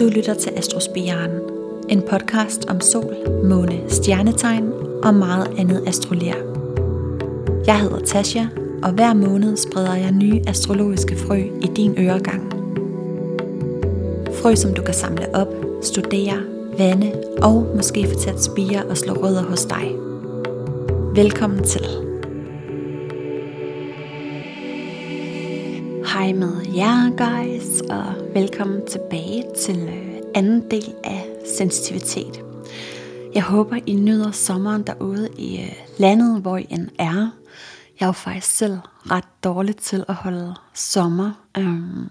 Du lytter til Astrospiren, en podcast om sol, måne, stjernetegn og meget andet astrolær. Jeg hedder Tasha, og hver måned spreder jeg nye astrologiske frø i din øregang. Frø, som du kan samle op, studere, vande og måske få til at spire og slå rødder hos dig. Velkommen til. Hej med jer guys, og velkommen tilbage til øh, anden del af sensitivitet. Jeg håber, I nyder sommeren derude i øh, landet, hvor I end er. Jeg er jo faktisk selv ret dårlig til at holde sommer. Um,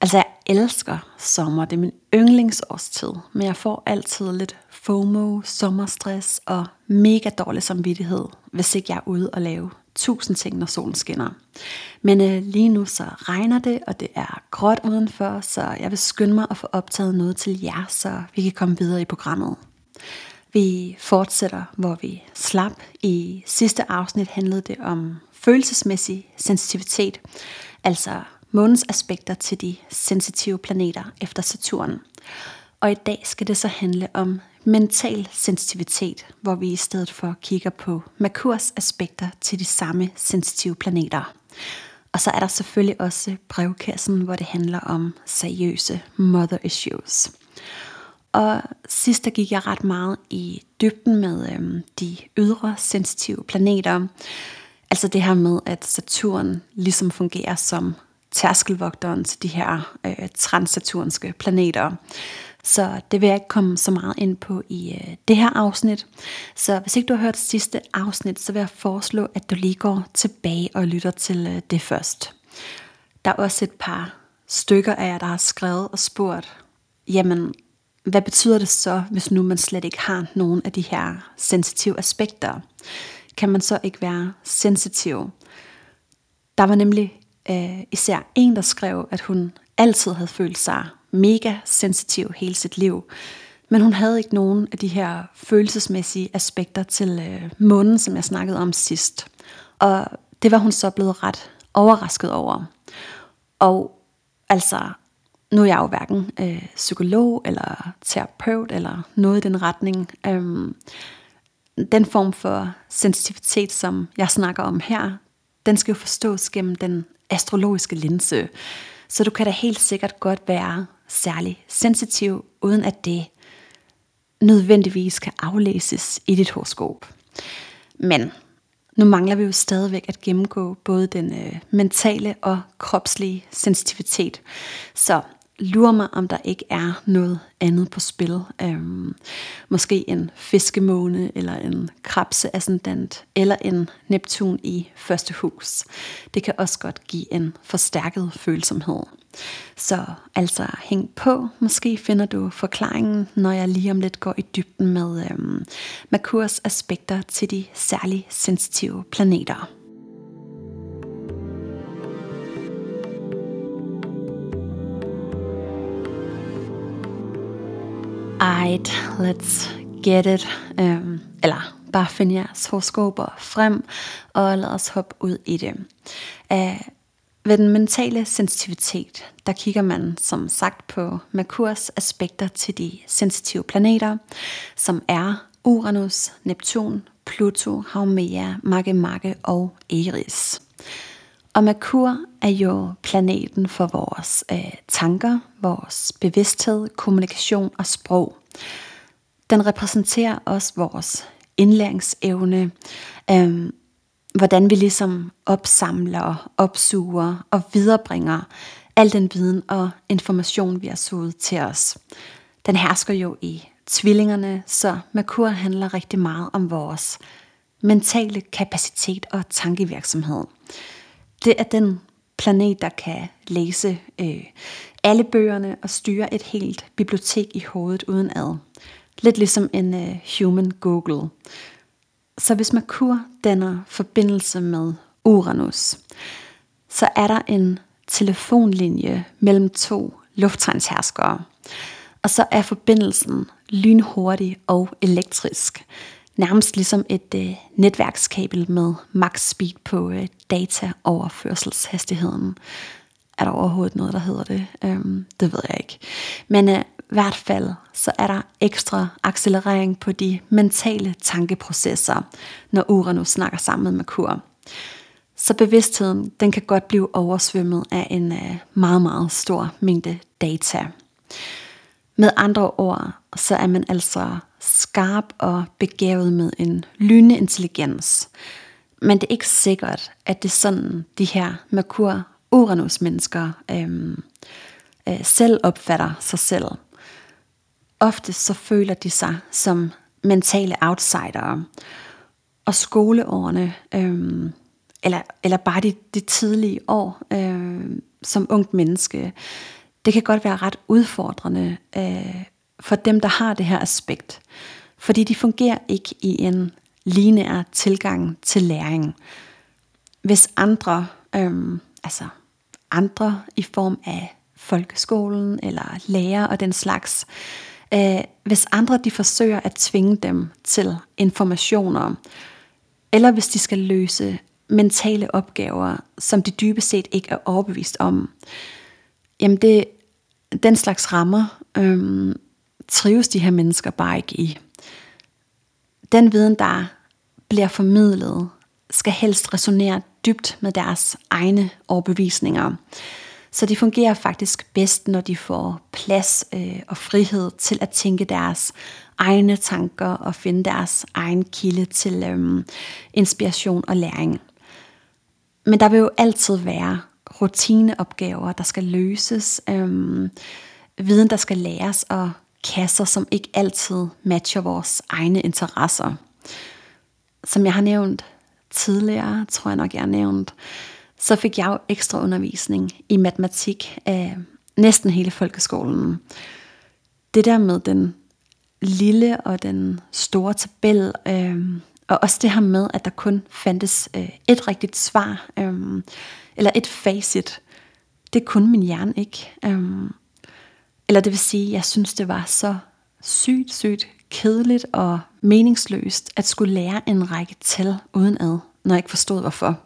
altså jeg elsker sommer, det er min yndlingsårstid, men jeg får altid lidt FOMO, sommerstress og mega dårlig samvittighed, hvis ikke jeg er ude og lave tusind ting, når solen skinner. Men øh, lige nu så regner det, og det er gråt udenfor, så jeg vil skynde mig at få optaget noget til jer, så vi kan komme videre i programmet. Vi fortsætter, hvor vi slap. I sidste afsnit handlede det om følelsesmæssig sensitivitet, altså månens aspekter til de sensitive planeter efter Saturn. Og i dag skal det så handle om mental sensitivitet, hvor vi i stedet for kigger på Merkurs aspekter til de samme sensitive planeter. Og så er der selvfølgelig også brevkassen, hvor det handler om seriøse mother issues. Og sidst der gik jeg ret meget i dybden med øhm, de ydre sensitive planeter. Altså det her med, at Saturn ligesom fungerer som tærskelvogteren til de her øh, transsaturnske planeter. Så det vil jeg ikke komme så meget ind på i øh, det her afsnit. Så hvis ikke du har hørt sidste afsnit, så vil jeg foreslå, at du lige går tilbage og lytter til øh, det først. Der er også et par stykker af jer, der har skrevet og spurgt, jamen, hvad betyder det så, hvis nu man slet ikke har nogen af de her sensitive aspekter? Kan man så ikke være sensitiv? Der var nemlig øh, især en, der skrev, at hun altid havde følt sig mega sensitiv hele sit liv. Men hun havde ikke nogen af de her følelsesmæssige aspekter til øh, munden, som jeg snakkede om sidst. Og det var hun så blevet ret overrasket over. Og altså, nu er jeg jo hverken øh, psykolog eller terapeut eller noget i den retning. Øhm, den form for sensitivitet, som jeg snakker om her, den skal jo forstås gennem den astrologiske linse. Så du kan da helt sikkert godt være særlig sensitiv, uden at det nødvendigvis kan aflæses i dit horoskop. Men nu mangler vi jo stadigvæk at gennemgå både den øh, mentale og kropslige sensitivitet. Så lurer mig, om der ikke er noget andet på spil. Øhm, måske en fiskemåne, eller en krabseascendant, eller en Neptun i første hus. Det kan også godt give en forstærket følsomhed. Så altså hæng på, måske finder du forklaringen, når jeg lige om lidt går i dybden med øhm, Merkurs aspekter til de særligt sensitive planeter. Alright, let's get it. Øhm, eller bare find jeres horoskoper frem, og lad os hoppe ud i det. Øh, ved den mentale sensitivitet, der kigger man som sagt på Merkurs aspekter til de sensitive planeter, som er Uranus, Neptun, Pluto, Haumea, Makemake og Eris. Og Merkur er jo planeten for vores øh, tanker, vores bevidsthed, kommunikation og sprog. Den repræsenterer også vores indlæringsevne, øh, hvordan vi ligesom opsamler, opsuger og viderebringer al den viden og information, vi har suget til os. Den hersker jo i tvillingerne, så Merkur handler rigtig meget om vores mentale kapacitet og tankevirksomhed. Det er den planet, der kan læse øh, alle bøgerne og styre et helt bibliotek i hovedet uden ad. Lidt ligesom en øh, human Google. Så hvis Merkur danner forbindelse med Uranus, så er der en telefonlinje mellem to lufttegnsherskere. Og så er forbindelsen lynhurtig og elektrisk. Nærmest ligesom et øh, netværkskabel med max speed på øh, dataoverførselshastigheden. er der overhovedet noget, der hedder det? Øhm, det ved jeg ikke. Men øh, i hvert fald, så er der ekstra accelerering på de mentale tankeprocesser, når Uranus snakker sammen med Merkur. Så bevidstheden, den kan godt blive oversvømmet af en øh, meget, meget stor mængde data. Med andre ord, så er man altså skarp og begavet med en lynende intelligens. Men det er ikke sikkert, at det er sådan, de her Merkur-Uranus-mennesker øhm, øh, selv opfatter sig selv. Ofte så føler de sig som mentale outsidere. Og skoleårene, øhm, eller, eller bare de, de tidlige år øhm, som ungt menneske, det kan godt være ret udfordrende øh, for dem, der har det her aspekt. Fordi de fungerer ikke i en lineær tilgang til læring. Hvis andre, øh, altså andre i form af folkeskolen eller lærer og den slags, øh, hvis andre de forsøger at tvinge dem til informationer, eller hvis de skal løse mentale opgaver, som de dybest set ikke er overbevist om, jamen det, den slags rammer øhm, trives de her mennesker bare ikke i. Den viden, der bliver formidlet, skal helst resonere dybt med deres egne overbevisninger. Så de fungerer faktisk bedst, når de får plads øh, og frihed til at tænke deres egne tanker og finde deres egen kilde til øh, inspiration og læring. Men der vil jo altid være rutineopgaver, der skal løses, øh, viden, der skal læres, og kasser, som ikke altid matcher vores egne interesser. Som jeg har nævnt tidligere, tror jeg nok, jeg har nævnt, så fik jeg jo ekstra undervisning i matematik af næsten hele folkeskolen. Det der med den lille og den store tabel, øh, og også det her med, at der kun fandtes øh, et rigtigt svar, øh, eller et facit, det kunne min hjerne ikke. Øh, eller det vil sige, jeg synes, det var så sygt, sygt kedeligt og meningsløst at skulle lære en række tal uden ad, når jeg ikke forstod hvorfor.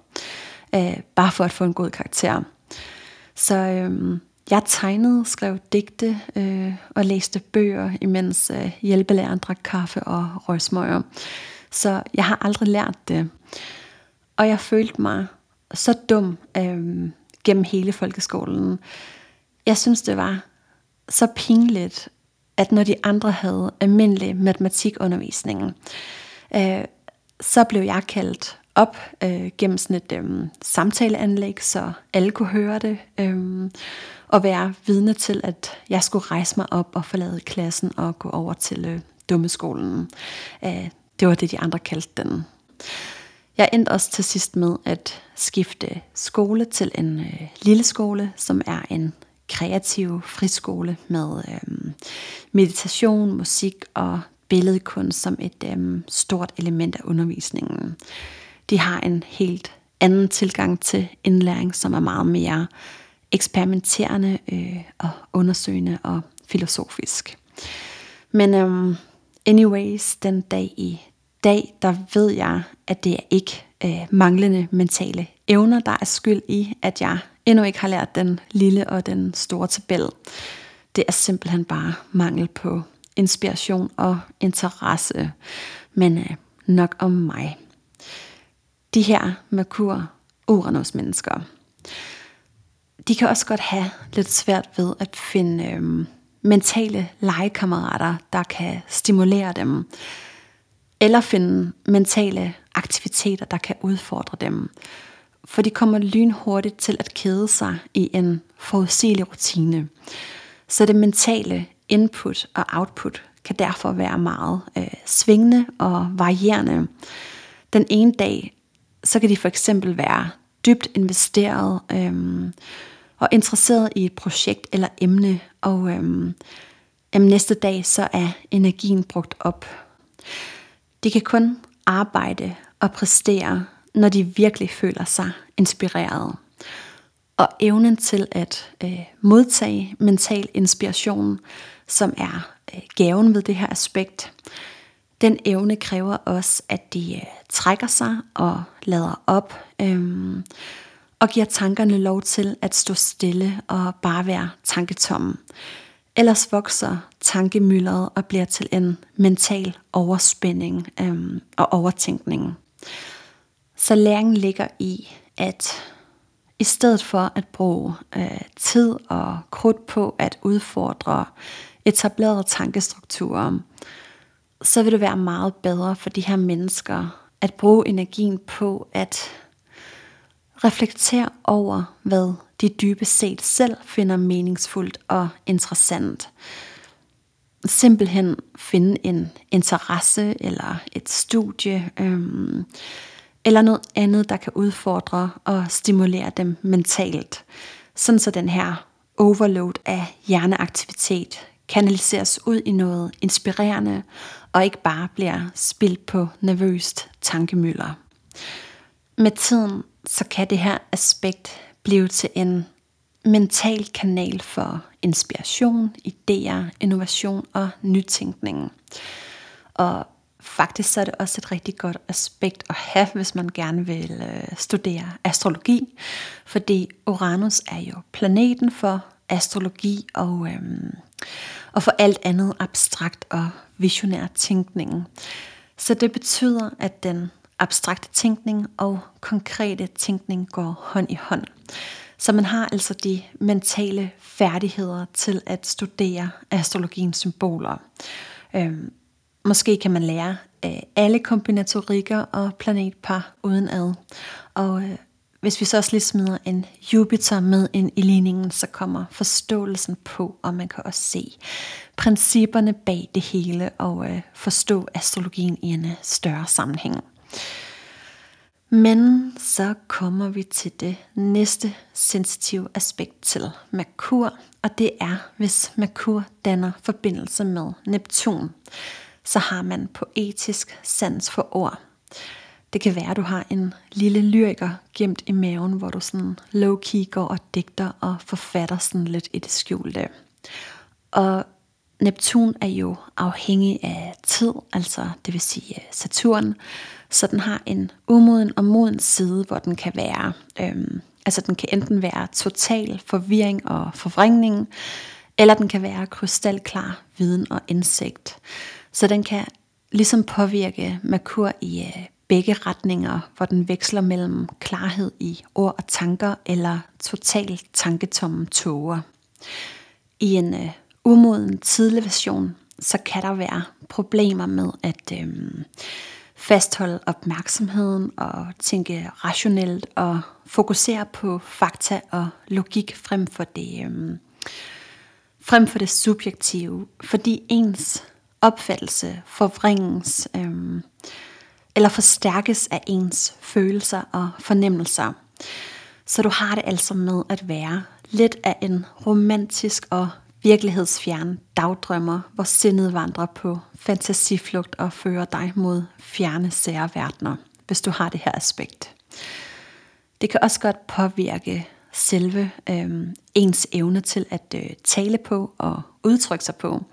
Øh, bare for at få en god karakter. Så øh, jeg tegnede, skrev digte øh, og læste bøger, imens øh, hjælpelæreren drak kaffe og røgsmøger. Så jeg har aldrig lært det. Og jeg følte mig så dum øh, gennem hele folkeskolen. Jeg synes, det var så pinligt, at når de andre havde almindelig matematikundervisning, øh, så blev jeg kaldt op øh, gennem sådan et øh, samtaleanlæg, så alle kunne høre det, øh, og være vidne til, at jeg skulle rejse mig op og forlade klassen og gå over til øh, dummeskolen. Øh, det var det, de andre kaldte den. Jeg endte også til sidst med at skifte skole til en øh, lille skole, som er en kreativ friskole med øh, meditation, musik og billedkunst som et øh, stort element af undervisningen. De har en helt anden tilgang til indlæring, som er meget mere eksperimenterende øh, og undersøgende og filosofisk. Men øh, anyways, den dag i dag, der ved jeg, at det er ikke øh, manglende mentale evner, der er skyld i, at jeg endnu ikke har lært den lille og den store tabel. Det er simpelthen bare mangel på inspiration og interesse, men øh, nok om mig. De her Merkur Uranus mennesker, de kan også godt have lidt svært ved at finde øh, mentale legekammerater, der kan stimulere dem, eller finde mentale aktiviteter, der kan udfordre dem for de kommer lynhurtigt til at kede sig i en forudsigelig rutine. Så det mentale input og output kan derfor være meget øh, svingende og varierende. Den ene dag, så kan de for eksempel være dybt investeret øh, og interesseret i et projekt eller emne, og øhm, jamen, næste dag, så er energien brugt op. De kan kun arbejde og præstere når de virkelig føler sig inspireret. Og evnen til at øh, modtage mental inspiration, som er øh, gaven ved det her aspekt, den evne kræver også, at de øh, trækker sig og lader op, øh, og giver tankerne lov til at stå stille og bare være tanketomme. Ellers vokser tankemyldret og bliver til en mental overspænding øhm, og overtænkning. Så læringen ligger i, at i stedet for at bruge øh, tid og krudt på at udfordre etablerede tankestrukturer, så vil det være meget bedre for de her mennesker at bruge energien på at Reflekter over, hvad de dybest set selv finder meningsfuldt og interessant. Simpelthen finde en interesse eller et studie, øhm, eller noget andet, der kan udfordre og stimulere dem mentalt. Sådan så den her overload af hjerneaktivitet kanaliseres ud i noget inspirerende, og ikke bare bliver spildt på nervøst tankemøller. Med tiden, så kan det her aspekt blive til en mental kanal for inspiration, idéer, innovation og nytænkning. Og faktisk så er det også et rigtig godt aspekt at have, hvis man gerne vil øh, studere astrologi, fordi Uranus er jo planeten for astrologi og, øhm, og for alt andet abstrakt og visionær tænkning. Så det betyder, at den abstrakte tænkning og konkrete tænkning går hånd i hånd. Så man har altså de mentale færdigheder til at studere astrologiens symboler. Øhm, måske kan man lære øh, alle kombinatorikker og planetpar uden ad. Og øh, hvis vi så også lige smider en Jupiter med ind i ligningen, så kommer forståelsen på, og man kan også se principperne bag det hele og øh, forstå astrologien i en øh, større sammenhæng. Men så kommer vi til det næste sensitive aspekt til Merkur, og det er, hvis Merkur danner forbindelse med Neptun, så har man poetisk sans for ord. Det kan være, at du har en lille lyriker gemt i maven, hvor du sådan low-key går og digter og forfatter sådan lidt i det skjulte. Og Neptun er jo afhængig af tid, altså det vil sige øh, Saturn, så den har en umoden og moden side, hvor den kan være, øhm, altså den kan enten være total forvirring og forvrængning, eller den kan være krystalklar viden og indsigt. Så den kan ligesom påvirke Merkur i øh, begge retninger, hvor den veksler mellem klarhed i ord og tanker, eller total tanketomme tåger. I en øh, umoden tidlig version, så kan der være problemer med at øh, fastholde opmærksomheden og tænke rationelt og fokusere på fakta og logik frem for det, øh, frem for det subjektive, fordi ens opfattelse forvrænges øh, eller forstærkes af ens følelser og fornemmelser. Så du har det altså med at være lidt af en romantisk og virkelighedsfjern dagdrømmer, hvor sindet vandrer på fantasiflugt og fører dig mod fjerne sære verdener, hvis du har det her aspekt. Det kan også godt påvirke selve øh, ens evne til at øh, tale på og udtrykke sig på.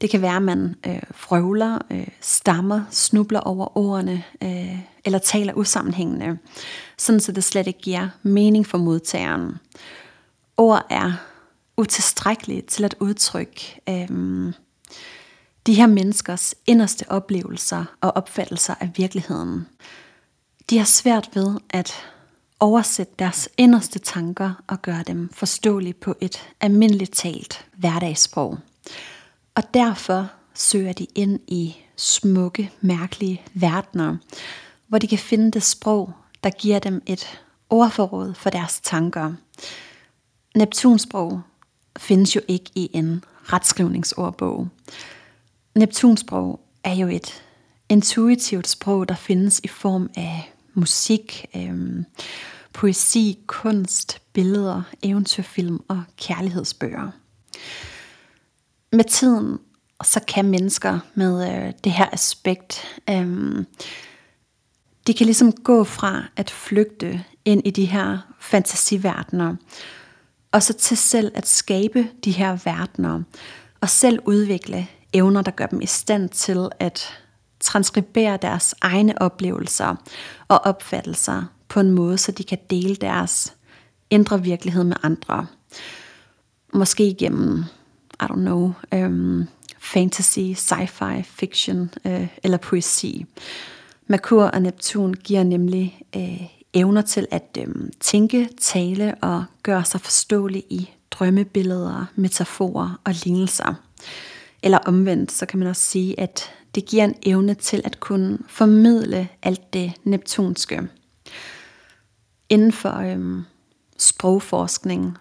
Det kan være, at man øh, frøvler, øh, stammer, snubler over ordene, øh, eller taler usammenhængende, sådan så det slet ikke giver mening for modtageren. Ord er utilstrækkelige til at udtrykke øh, de her menneskers inderste oplevelser og opfattelser af virkeligheden. De har svært ved at oversætte deres inderste tanker og gøre dem forståelige på et almindeligt talt hverdagssprog. Og derfor søger de ind i smukke, mærkelige verdener, hvor de kan finde det sprog, der giver dem et ordforråd for deres tanker. Neptunsprog findes jo ikke i en retskrivningsordbog. Neptunsprog er jo et intuitivt sprog, der findes i form af musik, øh, poesi, kunst, billeder, eventyrfilm og kærlighedsbøger med tiden, så kan mennesker med øh, det her aspekt, øh, de kan ligesom gå fra at flygte ind i de her fantasiverdener, og så til selv at skabe de her verdener, og selv udvikle evner, der gør dem i stand til at transkribere deres egne oplevelser og opfattelser på en måde, så de kan dele deres indre virkelighed med andre. Måske igennem, I don't know, øhm, fantasy, sci-fi, fiction øh, eller poesi. Merkur og Neptun giver nemlig øh, evner til at um, tænke, tale og gøre sig forståelig i drømmebilleder, metaforer og lignelser. Eller omvendt, så kan man også sige, at det giver en evne til at kunne formidle alt det neptunske. Inden for øhm, sprogforskning,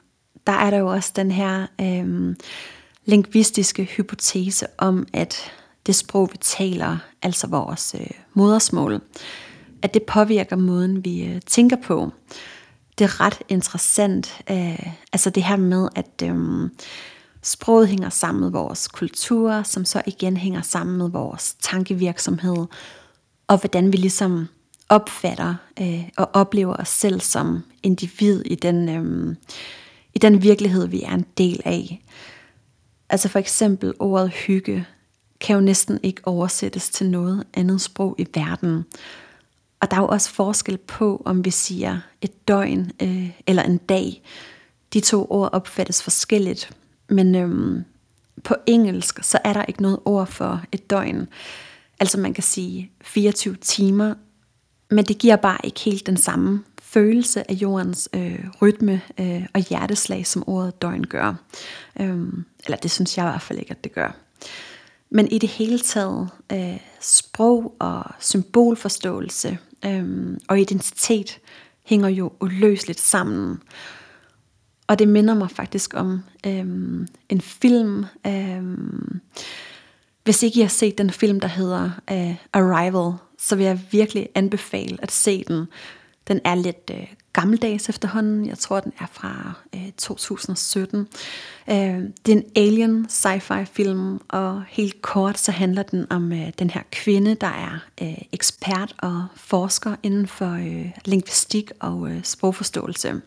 der er der jo også den her øhm, lingvistiske hypotese om, at det sprog, vi taler, altså vores øh, modersmål, at det påvirker måden, vi øh, tænker på. Det er ret interessant, øh, altså det her med, at øh, Sproget hænger sammen med vores kultur, som så igen hænger sammen med vores tankevirksomhed, og hvordan vi ligesom opfatter øh, og oplever os selv som individ i den, øh, i den virkelighed, vi er en del af. Altså for eksempel ordet hygge kan jo næsten ikke oversættes til noget andet sprog i verden. Og der er jo også forskel på, om vi siger et døgn øh, eller en dag. De to ord opfattes forskelligt. Men øhm, på engelsk, så er der ikke noget ord for et døgn. Altså man kan sige 24 timer, men det giver bare ikke helt den samme følelse af jordens øh, rytme øh, og hjerteslag, som ordet døgn gør. Øhm, eller det synes jeg i hvert fald ikke, at det gør. Men i det hele taget, øh, sprog og symbolforståelse øhm, og identitet hænger jo uløseligt sammen. Og det minder mig faktisk om øhm, en film. Øhm, hvis ikke I har set den film, der hedder øh, Arrival, så vil jeg virkelig anbefale at se den. Den er lidt øh, gammeldags efterhånden. Jeg tror, den er fra øh, 2017. Øh, det er en alien sci-fi film, og helt kort så handler den om øh, den her kvinde, der er øh, ekspert og forsker inden for øh, lingvistik og øh, sprogforståelse.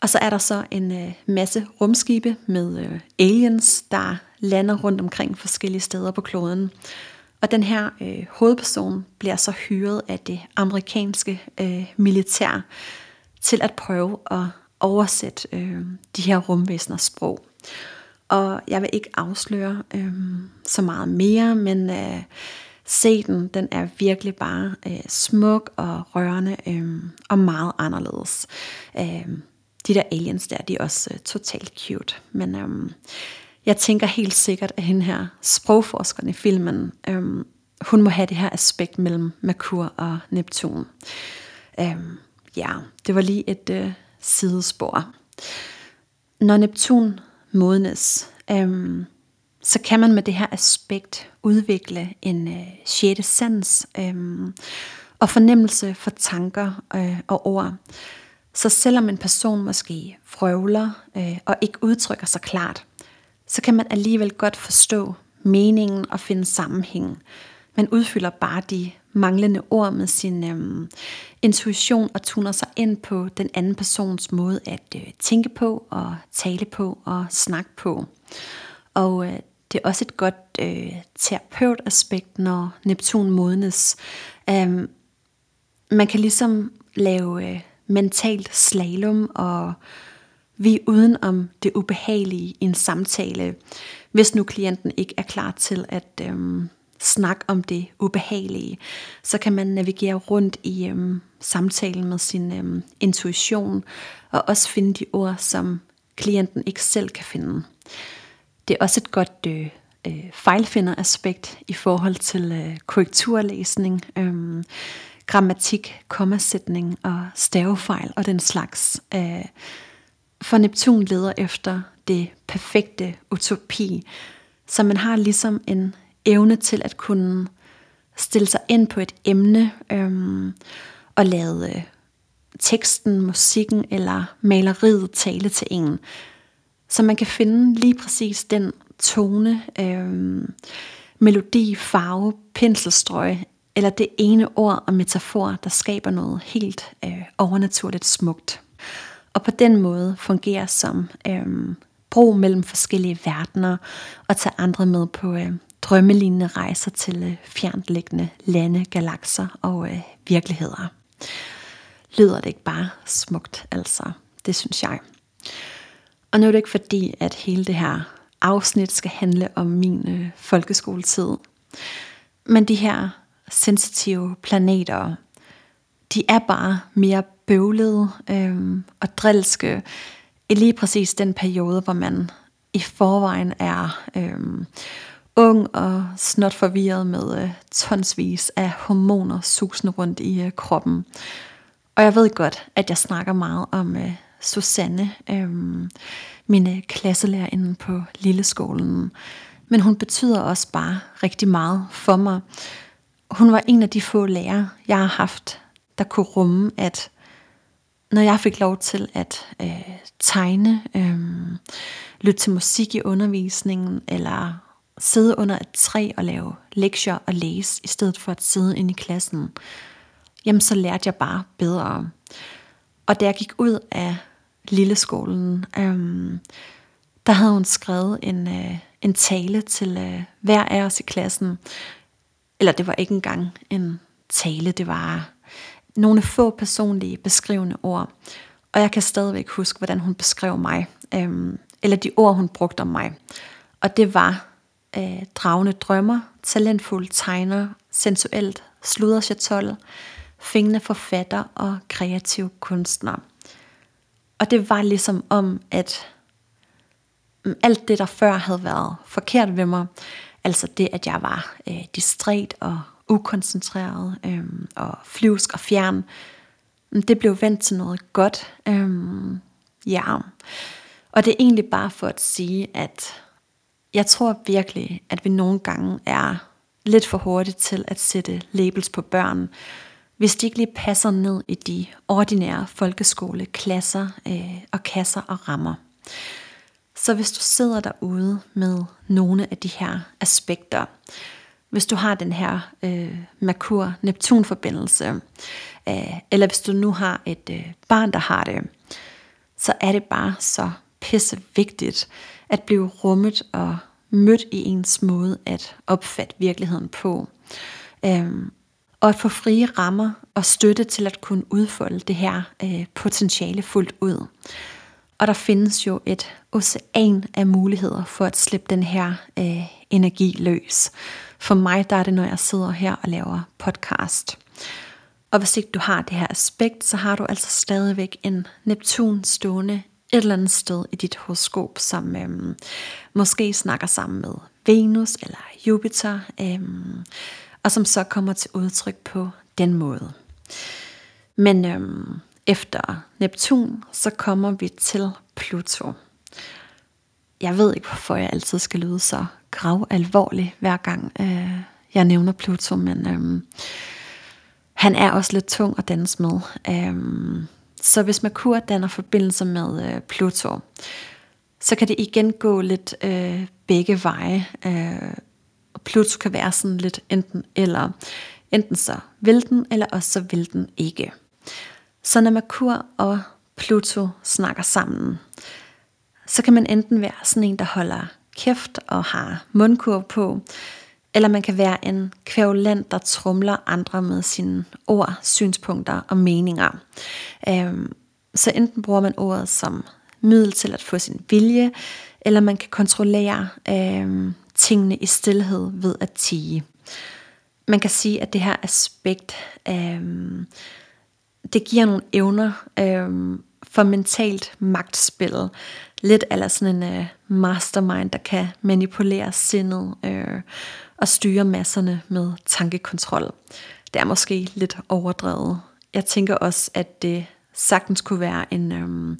Og så er der så en øh, masse rumskibe med øh, aliens, der lander rundt omkring forskellige steder på kloden. Og den her øh, hovedperson bliver så hyret af det amerikanske øh, militær til at prøve at oversætte øh, de her rumvæseners sprog. Og jeg vil ikke afsløre øh, så meget mere, men øh, se den, den er virkelig bare øh, smuk og rørende øh, og meget anderledes. Øh, de der aliens der, de er også øh, totalt cute. Men øh, jeg tænker helt sikkert, at hende her sprogforskeren i filmen, øh, hun må have det her aspekt mellem Merkur og Neptun. Øh, ja, det var lige et øh, sidespor. Når Neptun modnes, øhm, så kan man med det her aspekt udvikle en øh, sjette sans øhm, og fornemmelse for tanker øh, og ord. Så selvom en person måske frøvler øh, og ikke udtrykker sig klart, så kan man alligevel godt forstå meningen og finde sammenhæng. Man udfylder bare de manglende ord med sin øh, intuition og tuner sig ind på den anden persons måde at øh, tænke på og tale på og snakke på. Og øh, det er også et godt øh, terapeutaspekt, når Neptun modnes. Øh, man kan ligesom lave øh, mentalt slalom, og vi er uden om det ubehagelige i en samtale, hvis nu klienten ikke er klar til at øhm, snak om det ubehagelige, så kan man navigere rundt i øhm, samtalen med sin øhm, intuition, og også finde de ord, som klienten ikke selv kan finde. Det er også et godt øh, øh, fejlfinderaspekt i forhold til øh, korrekturlæsning. Øh, grammatik, kommasætning og stavefejl og den slags. Øh, for Neptun leder efter det perfekte utopi, så man har ligesom en evne til at kunne stille sig ind på et emne øhm, og lade øh, teksten, musikken eller maleriet tale til en. Så man kan finde lige præcis den tone, øhm, melodi, farve, penselstrøg eller det ene ord og metafor, der skaber noget helt øh, overnaturligt smukt. Og på den måde fungerer som øh, bro mellem forskellige verdener og tage andre med på øh, drømmelignende rejser til øh, fjerntliggende lande, galakser og øh, virkeligheder. lyder det ikke bare smukt, altså. Det synes jeg. Og nu er det ikke fordi, at hele det her afsnit skal handle om min øh, folkeskoletid. Men de her sensitive planeter, de er bare mere bøvlede øh, og drilske i lige præcis den periode, hvor man i forvejen er øh, ung og snot forvirret med øh, tonsvis af hormoner susende rundt i øh, kroppen. Og jeg ved godt, at jeg snakker meget om øh, Susanne, øhm, øh, min klasselærer på Lilleskolen. Men hun betyder også bare rigtig meget for mig. Hun var en af de få lærere, jeg har haft, der kunne rumme, at når jeg fik lov til at øh, tegne, øh, lytte til musik i undervisningen, eller sidde under et træ og lave lektier og læse, i stedet for at sidde inde i klassen, jamen så lærte jeg bare bedre. Og da jeg gik ud af lilleskolen, øhm, der havde hun skrevet en, øh, en tale til øh, hver af os i klassen. Eller det var ikke engang en tale, det var nogle få personlige beskrivende ord. Og jeg kan stadigvæk huske, hvordan hun beskrev mig, øhm, eller de ord, hun brugte om mig. Og det var øh, dragende drømmer, talentfuld tegner, sensuelt sluderchatol, fængende forfatter og kreativ kunstner. Og det var ligesom om, at mm, alt det, der før havde været forkert ved mig, altså det, at jeg var øh, distræt og ukoncentreret øh, og flyvsk og fjern, mm, det blev vendt til noget godt. Øh, ja, og det er egentlig bare for at sige, at jeg tror virkelig, at vi nogle gange er lidt for hurtige til at sætte labels på børn, hvis de ikke lige passer ned i de ordinære folkeskoleklasser øh, og kasser og rammer. Så hvis du sidder derude med nogle af de her aspekter, hvis du har den her øh, Merkur-Neptun-forbindelse, øh, eller hvis du nu har et øh, barn, der har det, så er det bare så pisse vigtigt at blive rummet og mødt i ens måde at opfatte virkeligheden på. Øhm, og at få frie rammer og støtte til at kunne udfolde det her øh, potentiale fuldt ud. Og der findes jo et ocean af muligheder for at slippe den her øh, energi løs. For mig der er det, når jeg sidder her og laver podcast. Og hvis ikke du har det her aspekt, så har du altså stadigvæk en Neptun stående et eller andet sted i dit horoskop, som øhm, måske snakker sammen med Venus eller Jupiter, øhm, og som så kommer til udtryk på den måde. Men øhm, efter Neptun, så kommer vi til Pluto. Jeg ved ikke, hvorfor jeg altid skal lyde så grav alvorlig, hver gang øh, jeg nævner Pluto, men øhm, han er også lidt tung at danse med. Øhm, så hvis Merkur danner forbindelse med øh, Pluto, så kan det igen gå lidt øh, begge veje. Øh, og Pluto kan være sådan lidt enten eller. Enten så vil den, eller også så vil den ikke. Så når Merkur og Pluto snakker sammen, så kan man enten være sådan en, der holder kæft og har mundkurv på, eller man kan være en kvævlant, der trumler andre med sine ord, synspunkter og meninger. Øhm, så enten bruger man ordet som middel til at få sin vilje, eller man kan kontrollere øhm, tingene i stillhed ved at tige. Man kan sige, at det her aspekt, øhm, det giver nogle evner øhm, for mentalt magtspil. Lidt eller sådan en øh, mastermind, der kan manipulere sindet øh, og styre masserne med tankekontrol. Det er måske lidt overdrevet. Jeg tænker også, at det sagtens kunne være en øhm,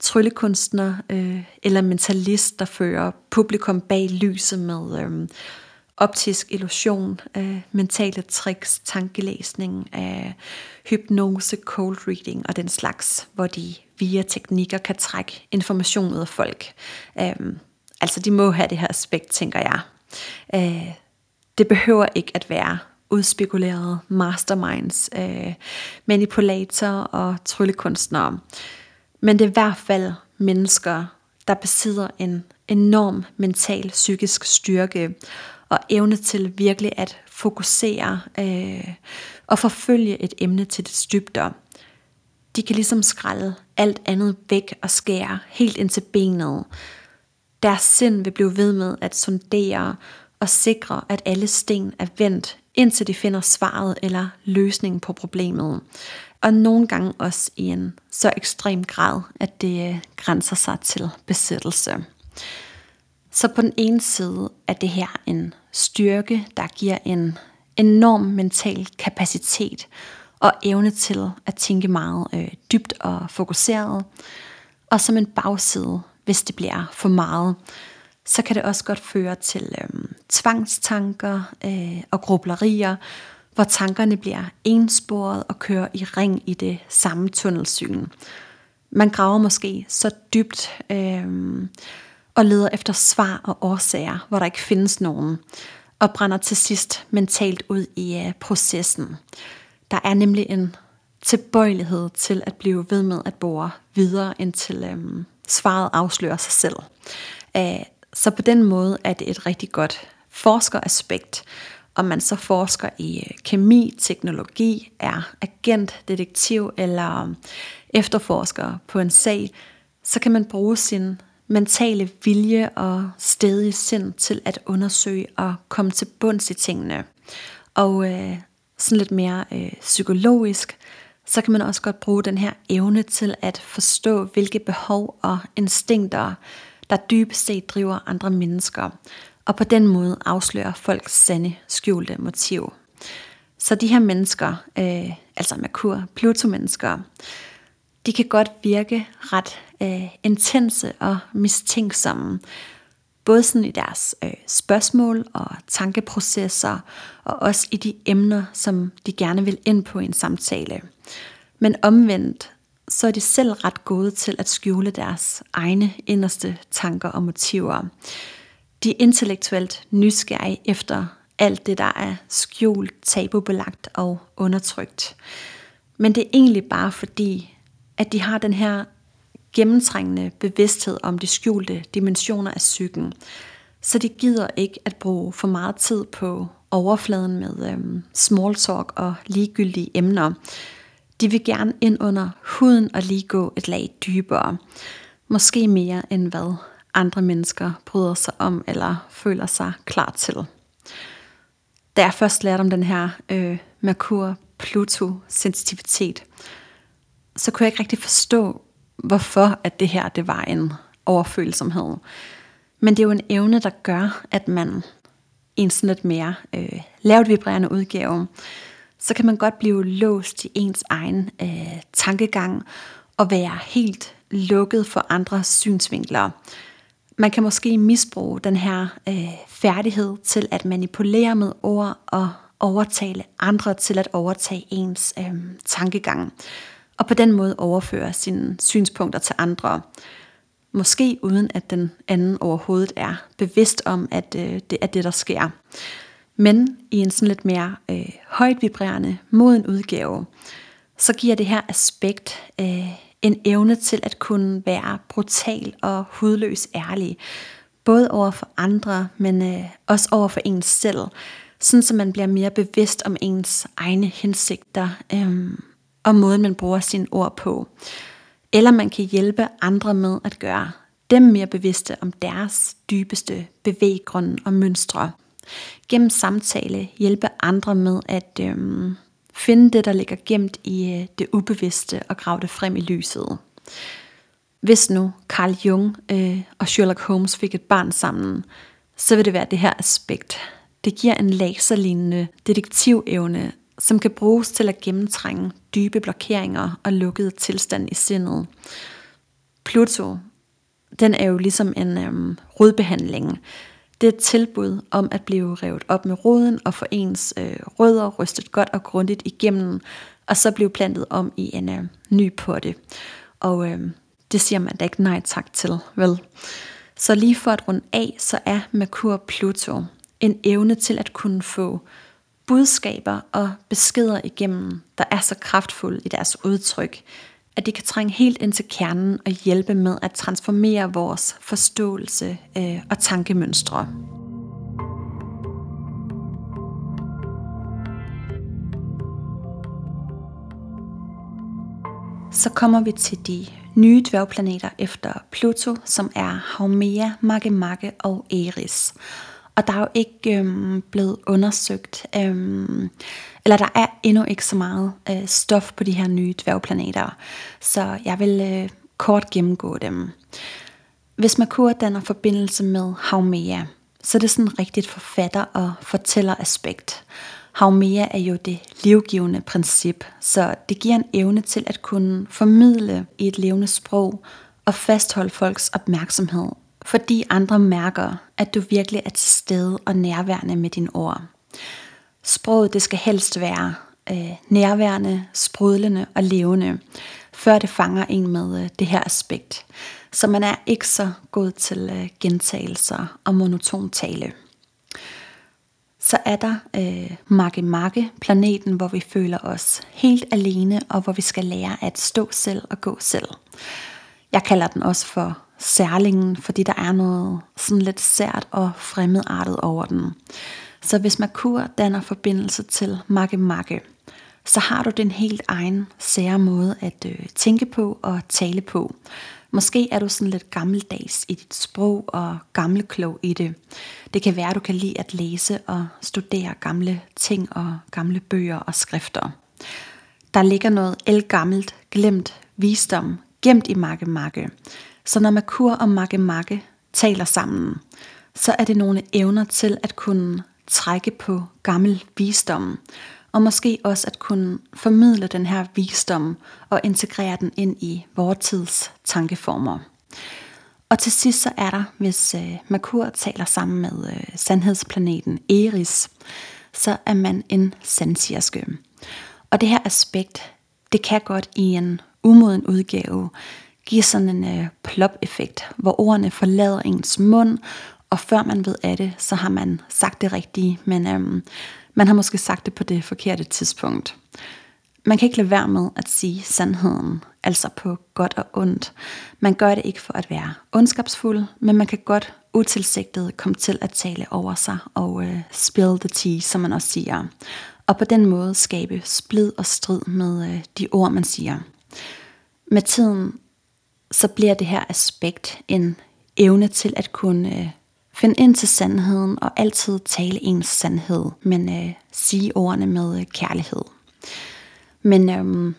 tryllekunstner øh, eller mentalist, der fører publikum bag lyset med øhm, optisk illusion, øh, mentale tricks, tankelæsning, øh, hypnose, cold reading og den slags, hvor de via teknikker kan trække information ud af folk. Øh, altså de må have det her aspekt, tænker jeg. Øh, det behøver ikke at være udspekulerede masterminds, øh, manipulatorer og tryllekunstnere. Men det er i hvert fald mennesker, der besidder en enorm mental psykisk styrke og evne til virkelig at fokusere øh, og forfølge et emne til det dybder. de kan ligesom skralde alt andet væk og skære helt ind til benet. Deres sind vil blive ved med at sondere og sikre, at alle sten er vendt, indtil de finder svaret eller løsningen på problemet. Og nogle gange også i en så ekstrem grad, at det øh, grænser sig til besættelse. Så på den ene side er det her en styrke, der giver en enorm mental kapacitet og evne til at tænke meget øh, dybt og fokuseret. Og som en bagside, hvis det bliver for meget, så kan det også godt føre til øh, tvangstanker øh, og grublerier, hvor tankerne bliver ensporet og kører i ring i det samme tunnelsyn. Man graver måske så dybt øh, og leder efter svar og årsager, hvor der ikke findes nogen, og brænder til sidst mentalt ud i øh, processen. Der er nemlig en tilbøjelighed til at blive ved med at bore videre, indtil øh, svaret afslører sig selv. Æh, så på den måde er det et rigtig godt forskeraspekt, om man så forsker i øh, kemi, teknologi, er agent, detektiv eller øh, efterforsker på en sag, så kan man bruge sin mentale vilje og stedige sind til at undersøge og komme til bunds i tingene. Og øh, sådan lidt mere øh, psykologisk, så kan man også godt bruge den her evne til at forstå, hvilke behov og instinkter, der dybest set driver andre mennesker, og på den måde afslører folks sande skjulte motiv. Så de her mennesker, øh, altså Merkur, Pluto-mennesker, de kan godt virke ret øh, intense og mistænksomme, både sådan i deres øh, spørgsmål og tankeprocesser, og også i de emner, som de gerne vil ind på i en samtale. Men omvendt, så er de selv ret gode til at skjule deres egne inderste tanker og motiver. De er intellektuelt nysgerrige efter alt det, der er skjult, tabubelagt og undertrykt. Men det er egentlig bare fordi, at de har den her gennemtrængende bevidsthed om de skjulte dimensioner af psyken, så de gider ikke at bruge for meget tid på overfladen med øhm, small talk og ligegyldige emner. De vil gerne ind under huden og lige gå et lag dybere. Måske mere end hvad andre mennesker bryder sig om eller føler sig klar til. Da jeg først lærte om den her øh, Merkur-Pluto-sensitivitet, så kunne jeg ikke rigtig forstå, hvorfor at det her det var en overfølsomhed. Men det er jo en evne, der gør, at man i en sådan lidt mere øh, lavt vibrerende udgave, så kan man godt blive låst i ens egen øh, tankegang og være helt lukket for andres synsvinkler. Man kan måske misbruge den her øh, færdighed til at manipulere med ord og overtale andre til at overtage ens øh, tankegang og på den måde overføre sine synspunkter til andre. Måske uden at den anden overhovedet er bevidst om, at øh, det er det, der sker. Men i en sådan lidt mere øh, højt vibrerende, moden udgave, så giver det her aspekt øh, en evne til at kunne være brutal og hudløs ærlig. Både over for andre, men øh, også over for ens selv. Sådan så man bliver mere bevidst om ens egne hensigter. Øh, og måden man bruger sine ord på. Eller man kan hjælpe andre med at gøre dem mere bevidste om deres dybeste bevæggrunde og mønstre. Gennem samtale hjælpe andre med at øhm, finde det, der ligger gemt i øh, det ubevidste og grave det frem i lyset. Hvis nu Carl Jung øh, og Sherlock Holmes fik et barn sammen, så vil det være det her aspekt. Det giver en laserlignende detektivevne, som kan bruges til at gennemtrænge dybe blokeringer og lukkede tilstand i sindet. Pluto, den er jo ligesom en øhm, rodbehandling. Det tilbud om at blive revet op med roden og få ens øh, rødder rystet godt og grundigt igennem, og så blive plantet om i en øh, ny potte. Og øh, det siger man da ikke nej tak til, vel? Så lige for at runde af, så er Merkur Pluto en evne til at kunne få budskaber og beskeder igennem, der er så kraftfulde i deres udtryk, at det kan trænge helt ind til kernen og hjælpe med at transformere vores forståelse øh, og tankemønstre. så kommer vi til de nye dværgplaneter efter Pluto, som er Haumea, Makemake og Eris. Og der er jo ikke øhm, blevet undersøgt, øhm, eller der er endnu ikke så meget øh, stof på de her nye dværgplaneter, så jeg vil øh, kort gennemgå dem. Hvis Merkur danner forbindelse med Haumea, så er det sådan rigtigt forfatter- og fortæller-aspekt. Haumea er jo det livgivende princip, så det giver en evne til at kunne formidle i et levende sprog og fastholde folks opmærksomhed, fordi andre mærker, at du virkelig er til stede og nærværende med dine ord. Sproget det skal helst være øh, nærværende, sprudlende og levende, før det fanger en med øh, det her aspekt. Så man er ikke så god til øh, gentagelser og monoton tale. Så er der øh, Makke Makke, planeten, hvor vi føler os helt alene, og hvor vi skal lære at stå selv og gå selv. Jeg kalder den også for særlingen, fordi der er noget sådan lidt sært og fremmedartet over den. Så hvis Merkur danner forbindelse til Makke Makke, så har du den helt egen sære måde at øh, tænke på og tale på. Måske er du sådan lidt gammeldags i dit sprog og gammelklog i det. Det kan være, at du kan lide at læse og studere gamle ting og gamle bøger og skrifter. Der ligger noget elgammelt, glemt visdom gemt i Makke Makke. Så når Merkur og Makke Makke taler sammen, så er det nogle evner til at kunne trække på gammel visdom, og måske også at kunne formidle den her visdom og integrere den ind i vores tids tankeformer. Og til sidst så er der, hvis øh, Merkur taler sammen med øh, sandhedsplaneten Eris, så er man en sandsirske. Og det her aspekt, det kan godt i en umoden udgave giver sådan en øh, plop-effekt, hvor ordene forlader ens mund, og før man ved af det, så har man sagt det rigtige, men øhm, man har måske sagt det på det forkerte tidspunkt. Man kan ikke lade være med at sige sandheden, altså på godt og ondt. Man gør det ikke for at være ondskabsfuld, men man kan godt utilsigtet komme til at tale over sig og øh, spill the tea, som man også siger. Og på den måde skabe splid og strid med øh, de ord, man siger. Med tiden, så bliver det her aspekt en evne til at kunne øh, finde ind til sandheden og altid tale ens sandhed, men øh, sige ordene med øh, kærlighed. Men øh,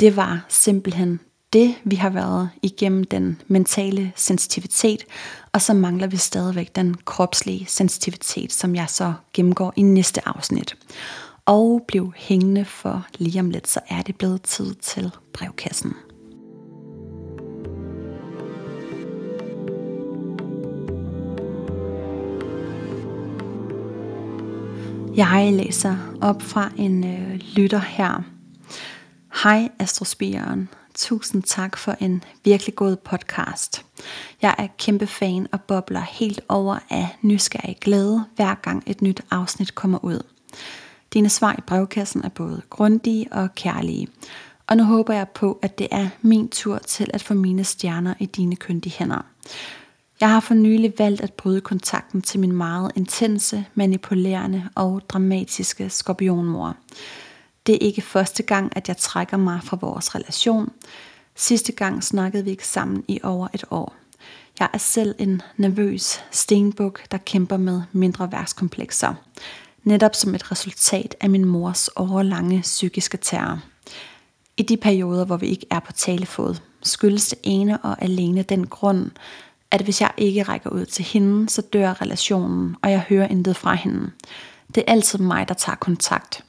det var simpelthen det, vi har været igennem den mentale sensitivitet, og så mangler vi stadigvæk den kropslige sensitivitet, som jeg så gennemgår i næste afsnit. Og blev hængende for lige om lidt, så er det blevet tid til brevkassen. Jeg læser op fra en øh, lytter her. Hej Astrospiren. Tusind tak for en virkelig god podcast. Jeg er kæmpe fan og bobler helt over af nysgerrig glæde, hver gang et nyt afsnit kommer ud. Dine svar i brevkassen er både grundige og kærlige, og nu håber jeg på, at det er min tur til at få mine stjerner i dine køndige hænder. Jeg har for nylig valgt at bryde kontakten til min meget intense, manipulerende og dramatiske skorpionmor. Det er ikke første gang, at jeg trækker mig fra vores relation. Sidste gang snakkede vi ikke sammen i over et år. Jeg er selv en nervøs stenbuk, der kæmper med mindre værkskomplekser. Netop som et resultat af min mors overlange psykiske terror. I de perioder, hvor vi ikke er på talefod, skyldes det ene og alene den grund, at hvis jeg ikke rækker ud til hende, så dør relationen, og jeg hører intet fra hende. Det er altid mig, der tager kontakt.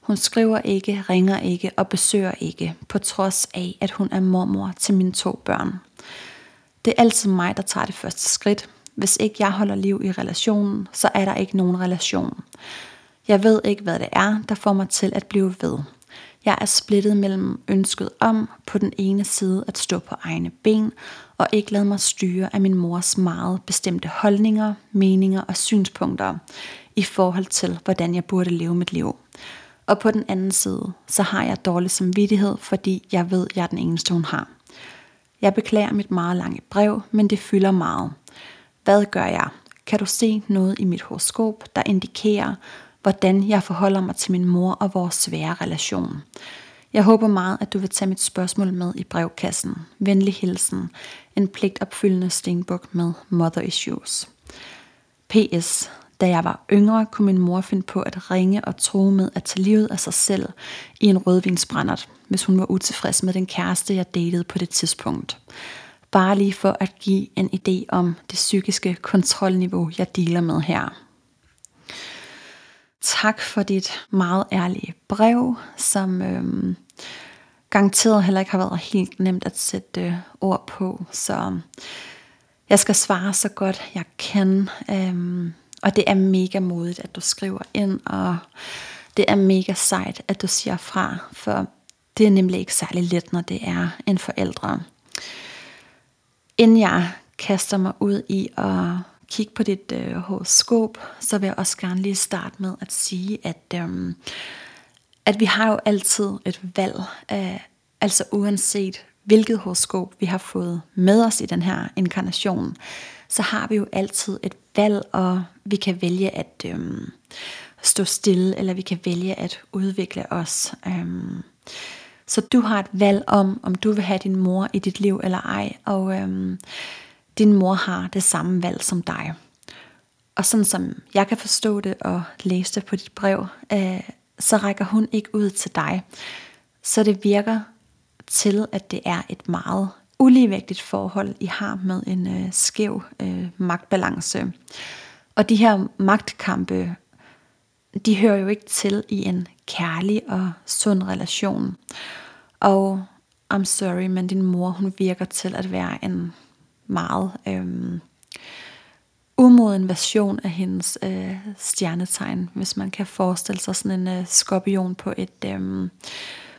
Hun skriver ikke, ringer ikke og besøger ikke, på trods af, at hun er mormor til mine to børn. Det er altid mig, der tager det første skridt. Hvis ikke jeg holder liv i relationen, så er der ikke nogen relation. Jeg ved ikke, hvad det er, der får mig til at blive ved. Jeg er splittet mellem ønsket om på den ene side at stå på egne ben og ikke lade mig styre af min mors meget bestemte holdninger, meninger og synspunkter i forhold til, hvordan jeg burde leve mit liv. Og på den anden side, så har jeg dårlig samvittighed, fordi jeg ved, jeg er den eneste, hun har. Jeg beklager mit meget lange brev, men det fylder meget. Hvad gør jeg? Kan du se noget i mit horoskop, der indikerer, hvordan jeg forholder mig til min mor og vores svære relation? Jeg håber meget, at du vil tage mit spørgsmål med i brevkassen. Venlig hilsen. En pligtopfyldende stenbuk med mother issues. P.S. Da jeg var yngre, kunne min mor finde på at ringe og tro med at tage livet af sig selv i en rødvinsbrændert, hvis hun var utilfreds med den kæreste, jeg datede på det tidspunkt. Bare lige for at give en idé om det psykiske kontrolniveau, jeg dealer med her. Tak for dit meget ærlige brev, som øhm, garanteret heller ikke har været helt nemt at sætte øh, ord på. Så øhm, jeg skal svare så godt jeg kan. Øhm, og det er mega modigt, at du skriver ind, og det er mega sejt, at du siger fra, for det er nemlig ikke særlig let, når det er en forældre. Inden jeg kaster mig ud i at kigge på dit øh, horoskop, så vil jeg også gerne lige starte med at sige, at, øh, at vi har jo altid et valg, øh, altså uanset hvilket horoskop vi har fået med os i den her inkarnation, så har vi jo altid et valg, og vi kan vælge at øhm, stå stille, eller vi kan vælge at udvikle os. Øhm, så du har et valg om, om du vil have din mor i dit liv eller ej, og øhm, din mor har det samme valg som dig. Og sådan som jeg kan forstå det og læse det på dit brev, øh, så rækker hun ikke ud til dig. Så det virker til, at det er et meget uligevægtigt forhold, I har med en øh, skæv øh, magtbalance. Og de her magtkampe, de hører jo ikke til i en kærlig og sund relation. Og I'm sorry, men din mor, hun virker til at være en meget øh, umoden version af hendes øh, stjernetegn, hvis man kan forestille sig sådan en øh, skorpion på et øh,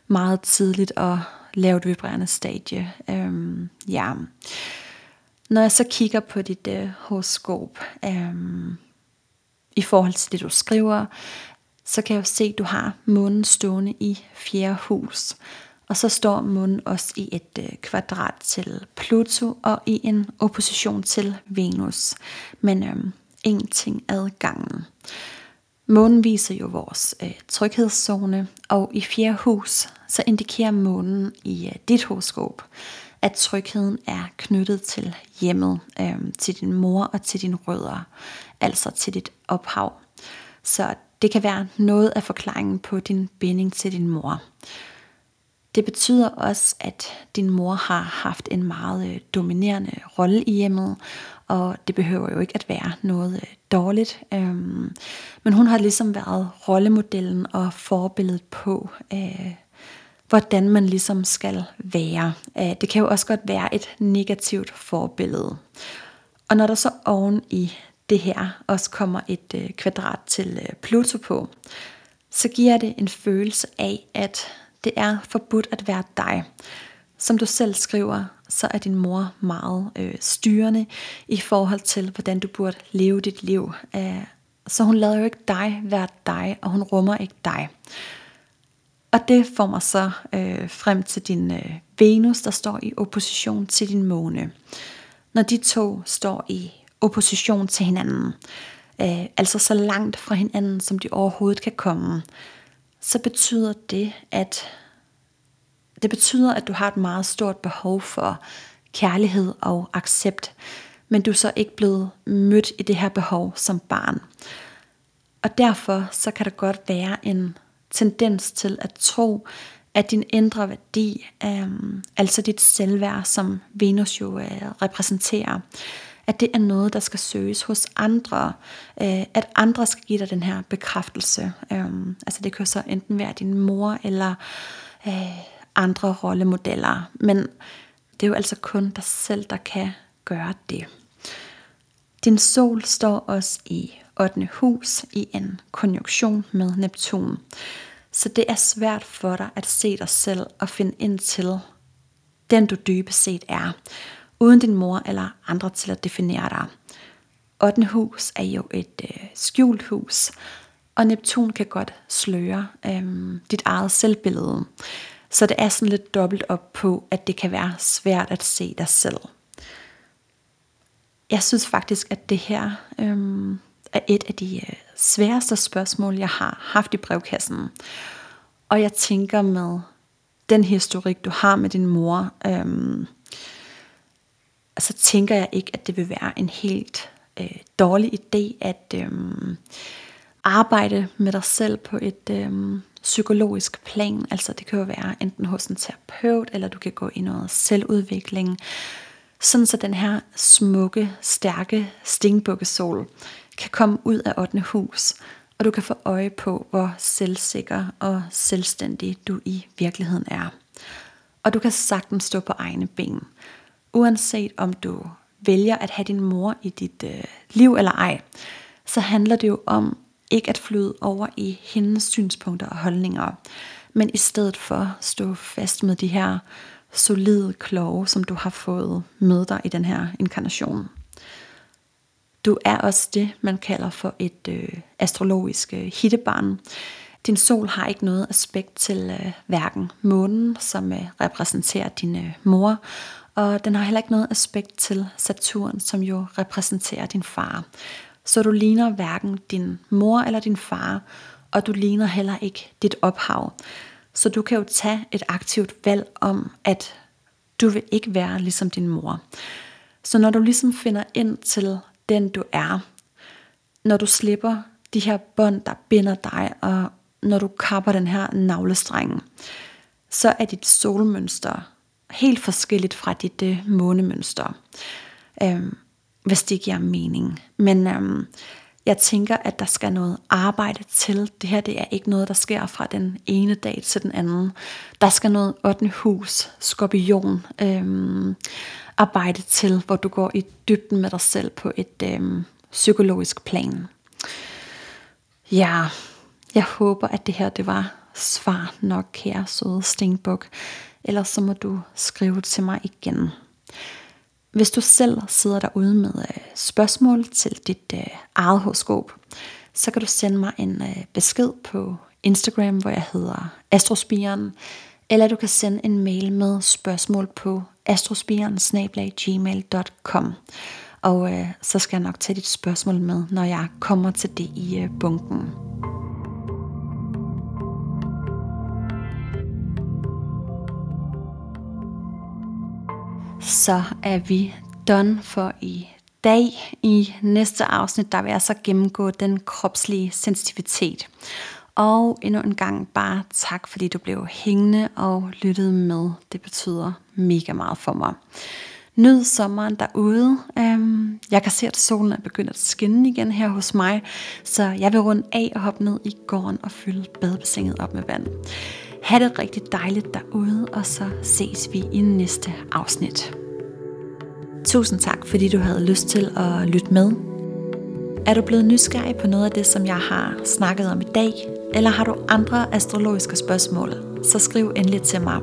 meget tidligt og lavt vibrerende stadie. Øh, ja. Når jeg så kigger på dit øh, horoskop, øh, i forhold til det du skriver, så kan jeg jo se, at du har månen stående i fjerde hus. Og så står månen også i et øh, kvadrat til Pluto og i en opposition til Venus. Men øh, en ting ad gangen. Månen viser jo vores øh, tryghedszone, og i fjerde hus, så indikerer månen i øh, dit horoskop, at trygheden er knyttet til hjemmet, øh, til din mor og til dine rødder, altså til dit ophav. Så det kan være noget af forklaringen på din binding til din mor. Det betyder også, at din mor har haft en meget øh, dominerende rolle i hjemmet, og det behøver jo ikke at være noget øh, dårligt. Øhm, men hun har ligesom været rollemodellen og forbilledet på, øh, hvordan man ligesom skal være. Øh, det kan jo også godt være et negativt forbillede. Og når der så oven i det her også kommer et kvadrat til Pluto på, så giver det en følelse af, at det er forbudt at være dig. Som du selv skriver, så er din mor meget øh, styrende i forhold til, hvordan du burde leve dit liv. Øh, så hun lader jo ikke dig være dig, og hun rummer ikke dig. Og det får mig så øh, frem til din øh, Venus, der står i opposition til din måne. Når de to står i opposition til hinanden, øh, altså så langt fra hinanden, som de overhovedet kan komme, så betyder det, at det betyder, at du har et meget stort behov for kærlighed og accept, men du er så ikke blevet mødt i det her behov som barn. Og derfor så kan der godt være en tendens til at tro, at din indre værdi, øh, altså dit selvværd, som Venus jo øh, repræsenterer, at det er noget, der skal søges hos andre, øh, at andre skal give dig den her bekræftelse. Øh, altså det kan så enten være din mor, eller øh, andre rollemodeller. Men det er jo altså kun dig selv, der kan gøre det. Din sol står også i 8. hus i en konjunktion med Neptun. Så det er svært for dig at se dig selv og finde ind til den du dybest set er, uden din mor eller andre til at definere dig. 8. hus er jo et øh, skjult hus, og Neptun kan godt sløre øh, dit eget selvbillede. Så det er sådan lidt dobbelt op på, at det kan være svært at se dig selv. Jeg synes faktisk, at det her øh, er et af de øh, sværeste spørgsmål, jeg har haft i brevkassen. Og jeg tænker med den historik, du har med din mor, øh, og så tænker jeg ikke, at det vil være en helt øh, dårlig idé at øh, arbejde med dig selv på et øh, psykologisk plan. Altså det kan jo være enten hos en terapeut, eller du kan gå i noget selvudvikling. Sådan så den her smukke, stærke stingbukkesol kan komme ud af 8. hus, og du kan få øje på, hvor selvsikker og selvstændig du i virkeligheden er. Og du kan sagtens stå på egne ben, uanset om du vælger at have din mor i dit øh, liv eller ej, så handler det jo om ikke at flyde over i hendes synspunkter og holdninger, men i stedet for stå fast med de her solide kloge, som du har fået med dig i den her inkarnation. Du er også det, man kalder for et øh, astrologisk øh, hittebarn. Din sol har ikke noget aspekt til øh, hverken månen, som øh, repræsenterer din øh, mor, og den har heller ikke noget aspekt til Saturn, som jo repræsenterer din far. Så du ligner hverken din mor eller din far, og du ligner heller ikke dit ophav. Så du kan jo tage et aktivt valg om, at du vil ikke være ligesom din mor. Så når du ligesom finder ind til den du er, når du slipper de her bånd, der binder dig, og når du kapper den her navlestreng, så er dit solmønster helt forskelligt fra dit øh, månemønster. Øhm, hvis det giver mening. Men øhm, jeg tænker, at der skal noget arbejde til. Det her det er ikke noget, der sker fra den ene dag til den anden. Der skal noget 8. hus, skorpion, øhm, arbejde til, hvor du går i dybden med dig selv på et øhm, psykologisk plan. Ja, jeg håber, at det her det var svar nok, kære søde Stenbuk. Ellers så må du skrive til mig igen. Hvis du selv sidder derude med øh, spørgsmål til dit øh, eget horoskop, så kan du sende mig en øh, besked på Instagram, hvor jeg hedder Astrospiren, eller du kan sende en mail med spørgsmål på astrospiren.gmail.com Og øh, så skal jeg nok tage dit spørgsmål med, når jeg kommer til det i øh, bunken. Så er vi done for i dag. I næste afsnit, der vil jeg så gennemgå den kropslige sensitivitet. Og endnu en gang bare tak, fordi du blev hængende og lyttede med. Det betyder mega meget for mig. Nyd sommeren derude. Øhm, jeg kan se, at solen er begyndt at skinne igen her hos mig, så jeg vil runde af og hoppe ned i gården og fylde badebassinet op med vand. Ha' det rigtig dejligt derude, og så ses vi i næste afsnit. Tusind tak, fordi du havde lyst til at lytte med. Er du blevet nysgerrig på noget af det, som jeg har snakket om i dag, eller har du andre astrologiske spørgsmål, så skriv endelig til mig.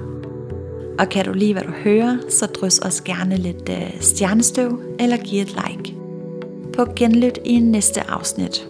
Og kan du lide, hvad du hører, så drys os gerne lidt øh, stjernestøv eller giv et like. På genlyt i næste afsnit.